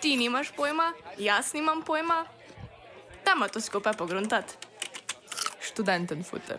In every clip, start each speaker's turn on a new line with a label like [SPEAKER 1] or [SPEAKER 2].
[SPEAKER 1] Ti nimaš pojma, jaz nimam pojma. Dajmo to skupaj pogruntati.
[SPEAKER 2] Študenten futer.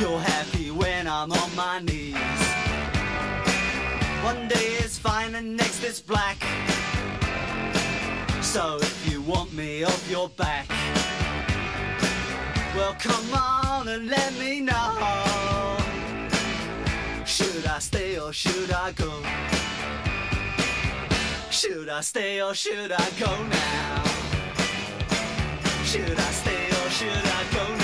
[SPEAKER 3] You're happy when I'm on my knees. One day it's fine and next it's black. So if you want me off your back, well come on and let me know. Should I stay or should I go? Should I stay or should I go now? Should I stay or should I go now?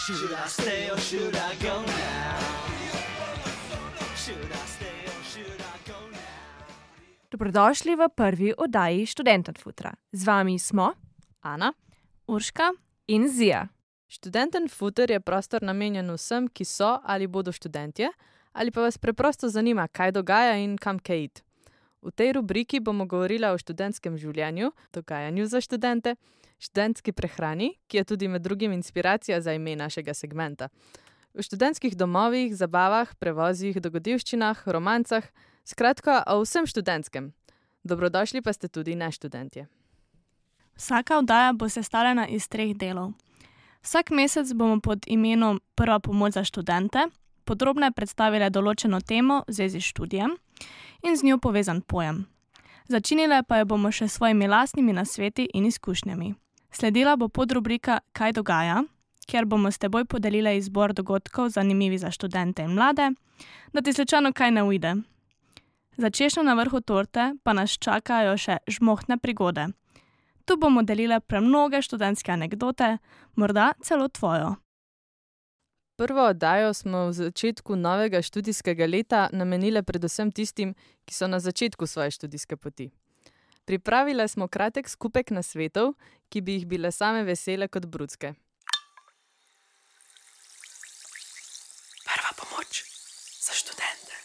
[SPEAKER 3] Should I stay or should I go now? Should I stay or should I go now?
[SPEAKER 4] Dobrodošli v prvi oddaji Študenten Futra. Z vami smo
[SPEAKER 2] Ana,
[SPEAKER 1] Urška,
[SPEAKER 4] in Zija.
[SPEAKER 2] študenten futer je prostor namenjen vsem, ki so ali bodo študentje, ali pa vas preprosto zanima, kaj dogaja in kam kaj id. V tej rubriki bomo govorili o študentskem življenju, dogajanju za študente, študentski prehrani, ki je tudi med drugim inspiracija za ime našega segmenta. V študentskih domovih, zabavah, prevozih, dogodivščinah, romancah, skratka o vsem študentskem. Dobrodošli pa ste tudi ne študentje.
[SPEAKER 1] Vsaka oddaja bo sestavljena iz treh delov. Vsak mesec bomo pod imenom Prva pomoč za študente podrobneje predstavili določeno temo v zvezi s študijem in z njo povezan pojem. Začinile pa jo bomo še s svojimi lastnimi nasveti in izkušnjami. Sledila bo podrubrika Kaj dogaja, kjer bomo s teboj podelili izbor dogodkov zanimivi za študente in mlade, da ti slučajno kaj ne uide. Za češnjo na vrhu torte pa nas čakajo še žmohtne prigode. Tu bomo delili premnoge študentske anekdote, morda celo tvojo.
[SPEAKER 2] Prvo oddajo smo v začetku novega študijskega leta namenili predvsem tistim, ki so na začetku svoje študijske poti. Pripravili smo kratek skupek nasvetov, ki bi jih bile same vesele kot brudske.
[SPEAKER 4] Prva pomoč za študente.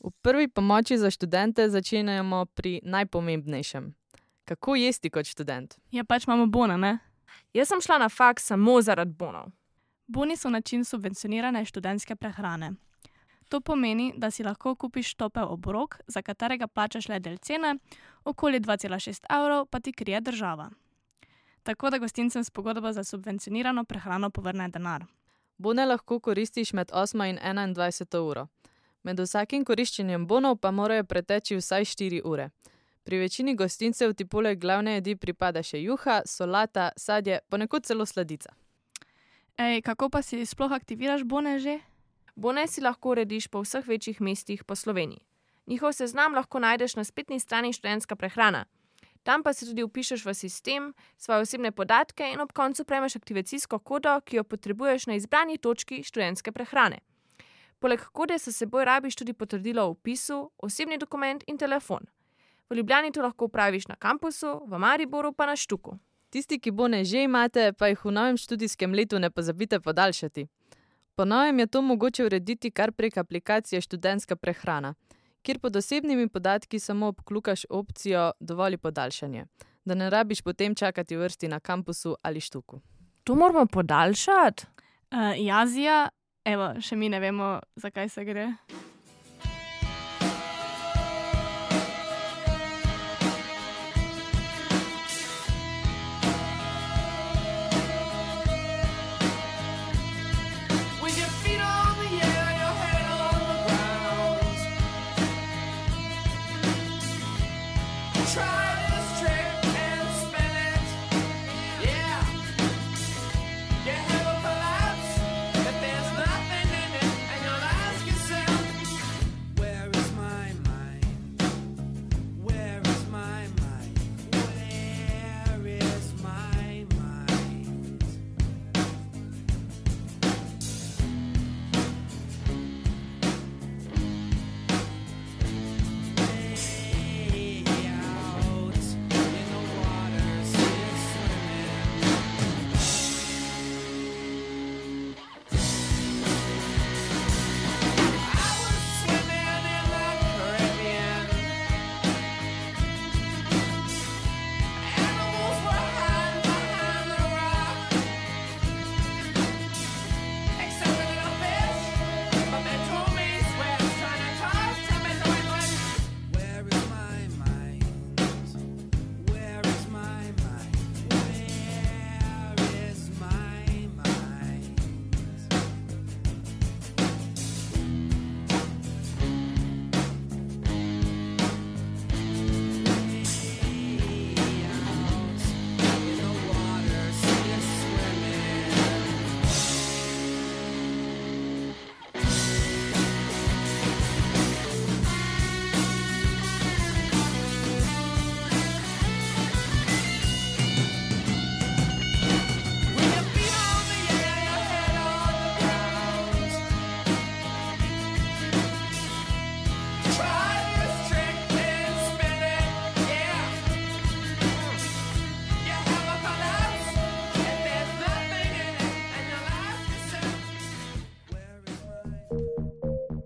[SPEAKER 2] V prvi pomoči za študente začenjamo pri najpomembnejšem. Kako jesti kot študent?
[SPEAKER 1] Ja, pač imamo bona, ne?
[SPEAKER 4] Jaz sem šla na faks samo zaradi bonov.
[SPEAKER 1] Boni so način subvencionirane študentske prehrane. To pomeni, da si lahko kupiš topel obrok, za katerega plačaš le del cene, okoli 2,6 evrov pa ti krije država. Tako da gostincem s pogodbo za subvencionirano prehrano povrne denar.
[SPEAKER 2] Bone lahko koristiš med 8 in 21 uro. Med vsakim koriščenjem bonov pa morajo preteči vsaj 4 ure. Pri večini gostincev ti poleg glavne jedi pripada še juha, solata, sadje, ponekod celo sladica.
[SPEAKER 1] Ej, kako pa si sploh aktiviraš bone že?
[SPEAKER 4] Bone si lahko urediš po vseh večjih mestih po Sloveniji. Njihov seznam lahko najdeš na spletni strani Študentska prehrana. Tam pa se tudi upišeš v sistem, svoje osebne podatke in ob koncu prejmeš aktivacijsko kodo, ki jo potrebuješ na izbrani točki študentske prehrane. Poleg kode s seboj rabiš tudi potrdilo o vpisu, osebni dokument in telefon. V Ljubljani to lahko upraviš na kampusu, v Mariboru pa na Štuku.
[SPEAKER 2] Tisti, ki bone že imate, pa jih v novem študijskem letu ne pozabite podaljšati. Po novem je to mogoče urediti kar prek aplikacije Študentska prehrana, kjer pod osebnimi podatki samo obklukaš opcijo Dovoli podaljšanje, da ne rabiš potem čakati v vrsti na kampusu ali štuku.
[SPEAKER 4] To moramo podaljšati.
[SPEAKER 1] Uh, Jazija, evo, še mi ne vemo, zakaj se gre.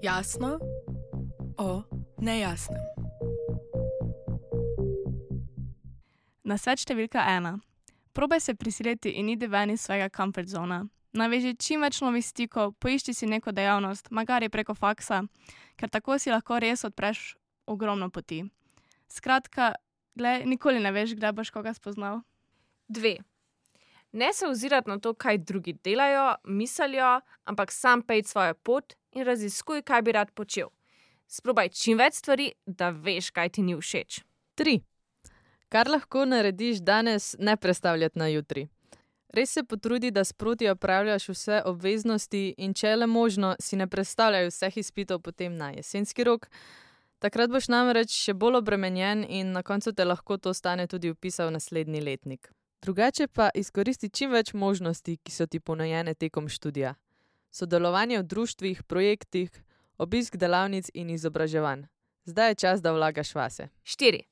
[SPEAKER 5] Jasno o nejasnem.
[SPEAKER 1] Na svet številka ena. Probaj se prisiliti in idi ven iz svojega comfort zona. Naveži čim več novih stikov, poišči si neko dejavnost, magari preko faksa, ker tako si lahko res odpreš ogromno poti. Skratka, glej, nikoli ne veš, kdaj boš koga spoznal.
[SPEAKER 4] Dve. Ne se ozirati na to, kaj drugi delajo, mislijo, ampak sam pej svojo pot in raziskuj, kaj bi rad počel. Sprobaj čim več stvari, da veš, kaj ti ni všeč.
[SPEAKER 2] Tri. Kar lahko narediš danes, ne predstavljati na jutri. Res se potrudi, da sproti opravljaš vse obveznosti in če je le možno, si ne predstavljaj vseh izpitov potem na jesenski rok. Takrat boš namreč še bolj obremenjen in na koncu te lahko to stane tudi upisal naslednji letnik. Drugače pa izkoristi čim več možnosti, ki so ti ponujene tekom študija. Sodelovanje v društvih, projektih, obisk delavnic in izobraževanj. Zdaj je čas, da vlagaš vase.
[SPEAKER 4] Štiri.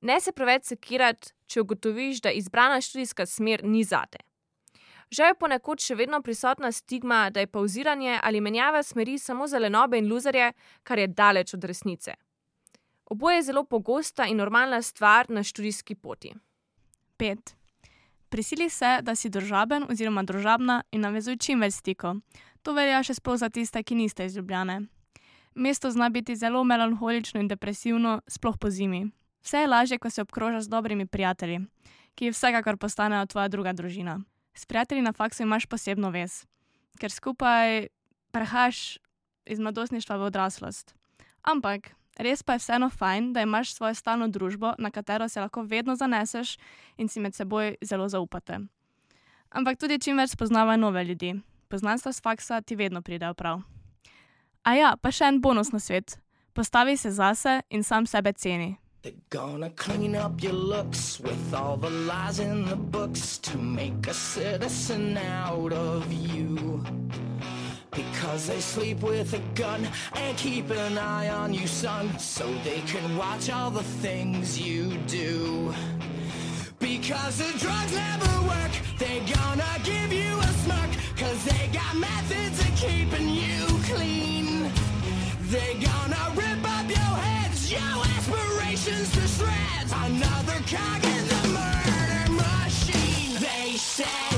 [SPEAKER 4] Ne se preveč sekirati, če ugotoviš, da izbrana študijska smer ni zate. Žal je ponekod še vedno prisotna stigma, da je pauziranje ali menjava smeri samo za lenobe in luzerje, kar je daleč od resnice. Oboje je zelo pogosta in normalna stvar na študijski poti.
[SPEAKER 1] 5. Prisili se, da si družaben oziroma družabna in navezuj čim več stikov. To velja še sploh za tiste, ki niste iz Ljubljane. Mesto zna biti zelo melanholično in depresivno, sploh po zimi. Vse je lažje, ko se obkrožaš z dobrimi prijatelji, ki vsekakor postanejo tvoja druga družina. S prijatelji na faksu imaš posebno vez, ker skupaj prehajaš iz mladostništva v odraslost. Ampak res pa je vseeno fajn, da imaš svojo stalno družbo, na katero se lahko vedno zaneseš in si med seboj zelo zaupate. Ampak tudi čim več spoznava nove ljudi. Poznanstva s faksa ti vedno pridejo prav. A ja, pa še en bonus na svet. Postavi se zase in sam sebe ceni.
[SPEAKER 6] They're gonna clean up your looks with all the lies in the books to make a citizen out of you. Because they sleep with a gun and keep an eye on you, son, so they can watch all the things you do. Because the drugs never work, they're gonna give you a smirk, cause they got methods of keeping you clean. They're gonna rip up your heads, your aspirations to shreds. Another cog in the murder machine. They said,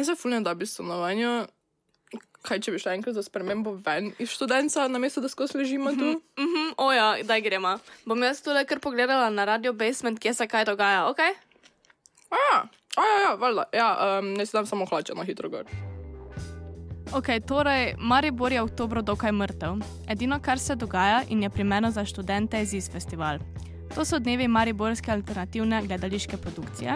[SPEAKER 5] Meni se fulno da bi stanovanje. Kaj če bi šla enkrat za spremembo ven iz študenta, namesto da skozi ležimo tu?
[SPEAKER 1] Mhm, oja, daj gremo. Bom jaz tole kar pogledala na radio basement, kje se kaj dogaja, ok?
[SPEAKER 5] A ja, a ja, ja, valjda. Ja, um, ne sedem samo hlače na hitro gor.
[SPEAKER 1] Ok, torej, Maribor je v oktobru dokaj mrtev. Edino, kar se dogaja in je primerno za študente, je ZIS festival. To so dnevi Mariborske alternativne gledališke produkcije,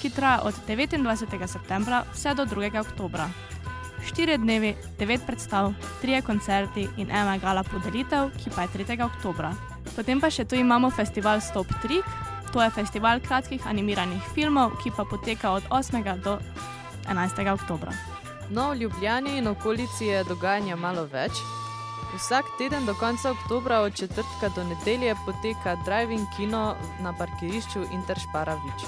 [SPEAKER 1] ki traja od 29. septembra vse do 2. oktobra. Štiri dnevi, devet predstav, trije koncerti in ena gala podelitev, ki pa je 3. oktobra. Potem pa še tu imamo festival Stop Trik, to je festival kratkih animiranih filmov, ki pa poteka od 8. do 11. oktobra.
[SPEAKER 2] No, v Ljubljani in okolici je dogajanja malo več. Vsak teden do konca oktobra, od četrtka do nedelje, poteka drive-in kino na parkirišču Interspara Vič.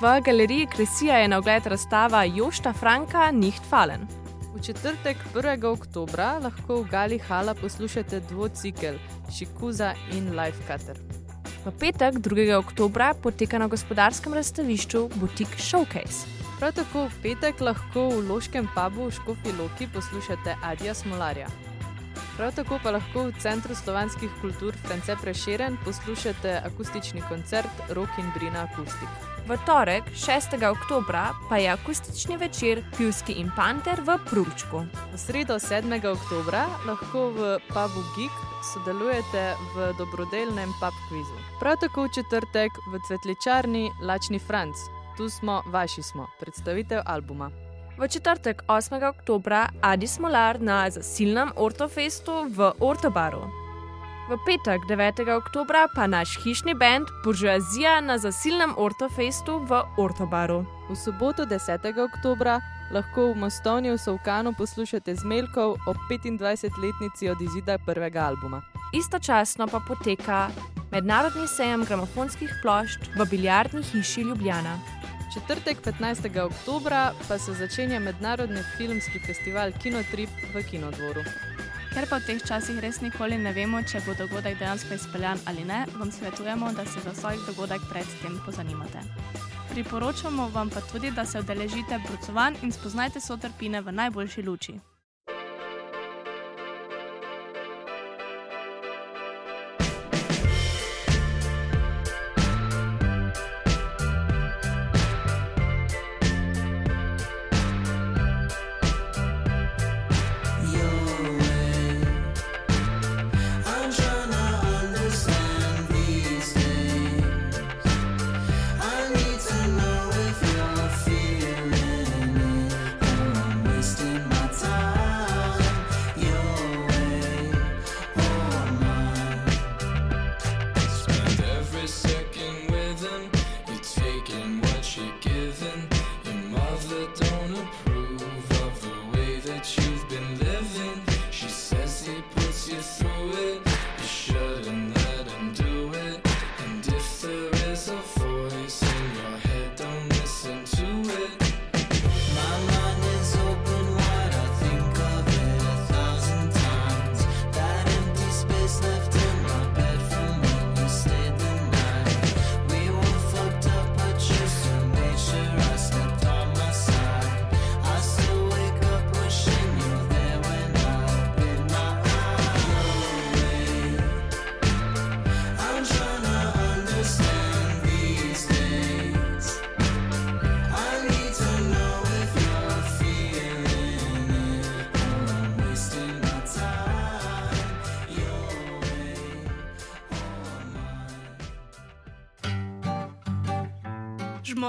[SPEAKER 4] V galeriji Kresija je na ogled razstava Jošta Franka Nicht Fallen.
[SPEAKER 2] V četrtek, 1. oktobra, lahko v Gali Hala poslušate dvocikel Šikuza in Life Cutter.
[SPEAKER 4] V petek, 2. oktobra, poteka na gospodarskem razstavišču Butik Showcase.
[SPEAKER 2] Prav tako v petek lahko v Loškem pubu v Škofi Loki poslušate Adija Smolarja. Prav tako pa lahko v Centru slovanskih kultur France Preširen poslušate akustični koncert Rock in Brina Akustik.
[SPEAKER 4] V torek, 6. oktobra, pa je akustični večer Pivski in Panter v Prulčku.
[SPEAKER 2] V sredo 7. oktobra lahko v pubu Geek sodelujete v dobrodelnem pub kvizu. Prav tako v četrtek v cvetličarni Lačni Franc. Tu smo, vaši smo, predstavitev albuma.
[SPEAKER 4] V četrtek, 8. oktobra, Adi Smolar na zasilnem Ortofestu v Ortobaru. V petek, 9. oktobra, pa naš hišni bend Buržoazija na zasilnem Ortofestu v Ortobaru.
[SPEAKER 2] V soboto 10. oktobra lahko v Mostovni v Sovkanu poslušate Zmelkov ob 25-letnici od izida prvega albuma.
[SPEAKER 4] Istočasno pa poteka mednarodni sejem gramofonskih plošč v Biljardni hiši Ljubljana.
[SPEAKER 2] Četrtek 15. oktobra pa se začenja mednarodni filmski festival Kinotrip v Kinodvoru.
[SPEAKER 1] Ker pa v teh časih res nikoli ne vemo, če bo dogodek dejansko izpeljan ali ne, vam svetujemo, da se za vsak dogodek predtem pozanimate. Priporočamo vam pa tudi, da se udeležite brucovanj in spoznajte sotrpine v najboljši luči.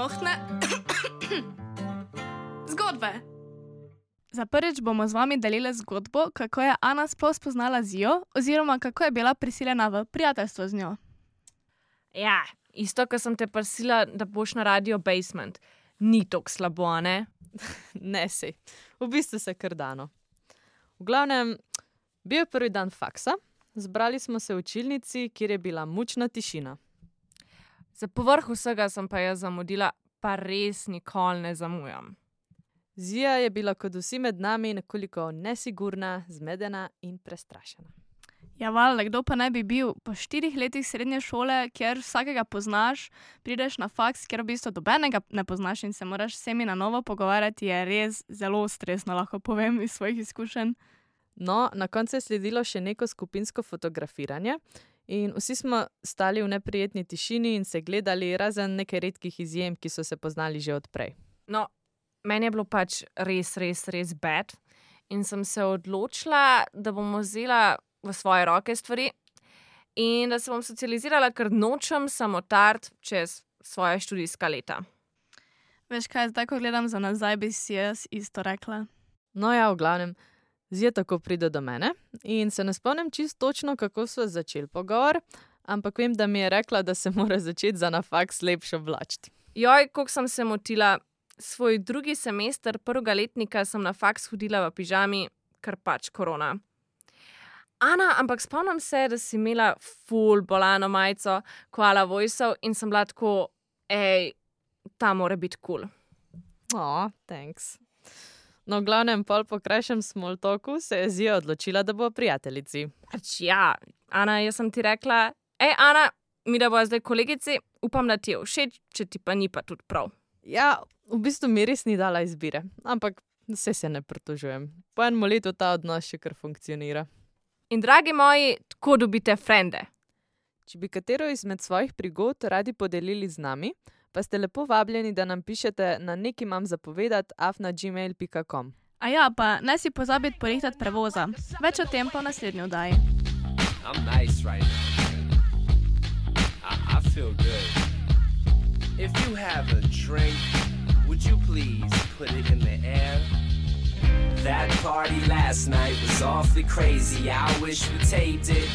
[SPEAKER 1] Žmohtne zgodbe. Za prvič bomo z vami delili zgodbo, kako je Ana sploh spoznala Zijo, oziroma kako je bila prisiljena v prijateljstvo z njo.
[SPEAKER 4] Ja, isto, kar sem te prosila, da boš na radio basement. Ni tako slabo, a ne?
[SPEAKER 2] Ne si, v bistvu se kar dano. V glavnem, bil je prvi dan faksa, zbrali smo se v učilnici, kjer je bila mučna tišina.
[SPEAKER 4] Za povrh vsega sem pa jaz zamudila, pa res nikoli ne zamujam.
[SPEAKER 2] Zija je bila kot vsi med nami nekoliko nesigurna, zmedena in prestrašena.
[SPEAKER 1] Ja, valjda, kdo pa ne bi bil po štirih letih srednje šole, kjer vsakega poznaš, prideš na faks, kjer v bistvu dobenega ne poznaš in se moraš s vsemi na novo pogovarjati, je res zelo stresno, lahko povem iz svojih izkušenj.
[SPEAKER 2] No, na koncu je sledilo še neko skupinsko fotografiranje, in vsi smo stali v neprijetni tišini in se gledali, razen nekaj redkih izjem, ki so se poznali že odprej.
[SPEAKER 4] No, meni je bilo pač res, res, res bed. In sem se odločila, da bom vzela v svoje roke stvari in da se bom socializirala, ker nočem samotart čez svoje študijska leta.
[SPEAKER 1] Veš kaj, zdaj, ko gledam za nazaj, bi si jaz isto rekla.
[SPEAKER 2] No, ja, v glavnem, Zija tako pride do mene in se ne spomnim čisto točno, kako so začeli pogovor, ampak vem, da mi je rekla, da se mora začeti za na faks lepše oblačiti.
[SPEAKER 4] Joj, koliko sem se motila. Svoj drugi semester prvega letnika sem na faks hodila v pižami, ker pač korona. Ana, ampak spomnim se, da si imela full bolano majico, koala vojsov in sem bila tako, hej, ta mora biti kul. Cool.
[SPEAKER 2] O, thanks. No, v glavnem, pol po krajšem smoltoku se je Zija odločila, da bo prijateljici.
[SPEAKER 4] Pač ja, Ana, jaz sem ti rekla, hej, Ana, mi da bo zdaj kolegici, upam, da ti je všeč, če ti pa ni pa tudi prav.
[SPEAKER 2] Ja, v bistvu mi res ni dala izbire, ampak vse se ne pritožujem. Po enem letu ta odnos še kar funkcionira.
[SPEAKER 4] In dragi moji, tako dobite frende.
[SPEAKER 2] Če bi katero izmed svojih prigod radi podelili z nami, pa ste lepo vabljeni, da nam pišete na neki imam zapovedati afna.gmail.com.
[SPEAKER 1] A ja, pa ne si pozabiti porihtati prevoza. Več o tem pa v naslednji oddaji.
[SPEAKER 7] I'm nice right now. I, I feel good. If you have a drink, would you please put it in the air? That party last night was awfully crazy. I wish we taped it.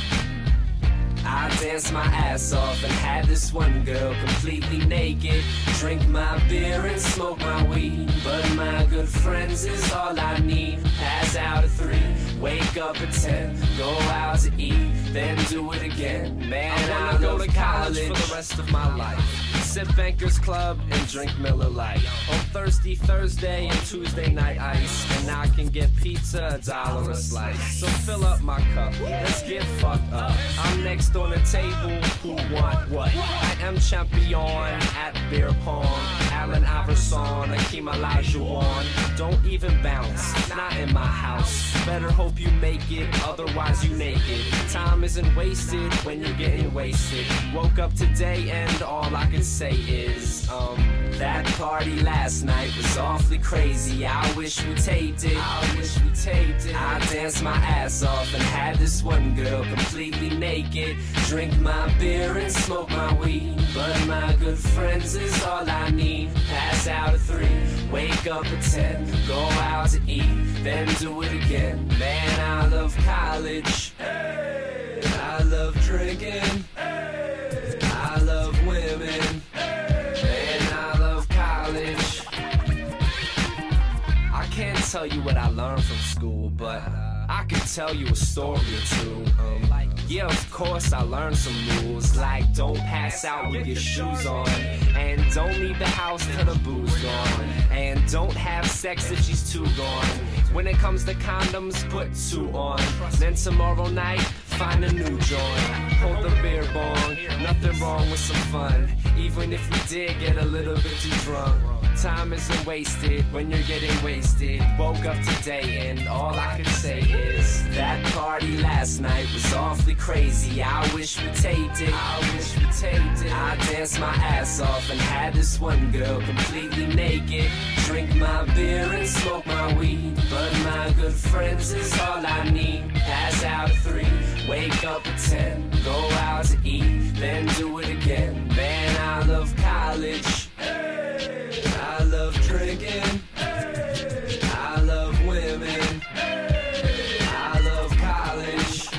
[SPEAKER 7] I danced my ass off and had this one girl completely naked. Drink my beer and smoke my weed. But my good friends is all I need. Pass out at three, wake up at ten, go out to eat, then do it again. Man, I, wanna go to college for the rest of my life. Sip Bankers Club and drink Miller Lite. On Thursday, Thursday, and Tuesday night ice. And I can get pizza a dollar a slice. So fill up my cup, let's get fucked up. I'm next on the table, who want what? I am champion at beer pong. Allen Iverson, Akeem Olajuwon. Don't even bounce, not in my house. Better hope you make it, otherwise you naked. Time isn't wasted when you're getting wasted. Woke up today and all I can say is, um, that party last night was awfully crazy. I wish we taped it. I wish we taped it. I danced my ass off and had this one girl completely naked. Drink my beer and smoke my weed. But my good friends is all I need. Pass out at three, wake up at ten, go out to eat, then do it again. Man, I love college. Hey. I love drinking. Hey. I love women. Hey. And I love college. I can't tell you what I learned from school, but I can tell you a story or two. Um, yeah, of course, I learned some rules, like don't pass out with your shoes on, and don't leave the house till the booze gone, and don't have sex if she's too gone. When it comes to condoms, put two on. Then tomorrow night, find a new joint. Hold the beer bong, nothing wrong with some fun. Even if we did get a little bit too drunk. Time isn't wasted when you're getting wasted. Woke up today and all I can say is that party last night was awfully crazy. I wish we taped it. I wish we taped it. I danced my ass off and had this one girl completely naked. Drink my beer and smoke my weed. But my good friends is all I need. Pass out three, Wake up at 10, go out to eat, then do it again. Man, I love college. Hey. I love drinking. Hey. I love women. Hey. I love college.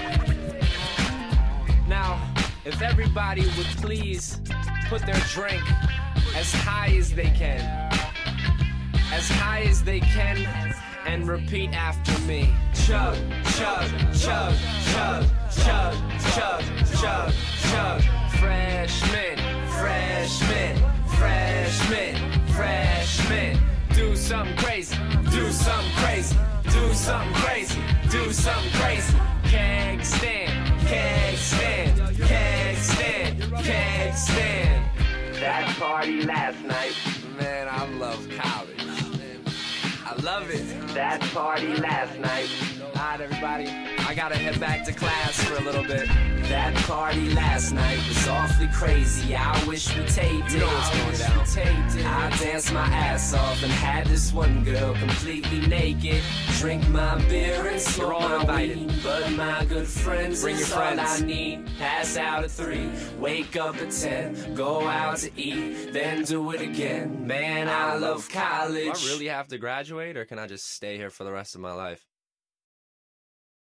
[SPEAKER 7] Now, if everybody would please put their drink as high as they can, as high as they can, and repeat after me. Chug chug, chug, chug, chug, chug, chug, chug. Freshman, freshman, freshman, freshman. Do something crazy, do something crazy, do something crazy, do something crazy. Keg stand, keg stand, keg stand, keg stand. That party last night. Man, I love college. I love it. That party last night. Everybody. I gotta head back to class for a little bit. That party last night was awfully crazy. I wish we taped it. You know what's going down. Taped it. I danced my ass off and had this one girl completely naked. Drink my beer and smoke
[SPEAKER 8] You're all
[SPEAKER 7] my
[SPEAKER 8] invited.
[SPEAKER 7] weed. But my good friends
[SPEAKER 8] Bring your
[SPEAKER 7] is all I need. Pass out at three, wake up at ten, go out to eat, then do it again. Man, I love college.
[SPEAKER 8] Do I really have to graduate, or can I just stay here for the rest of my life?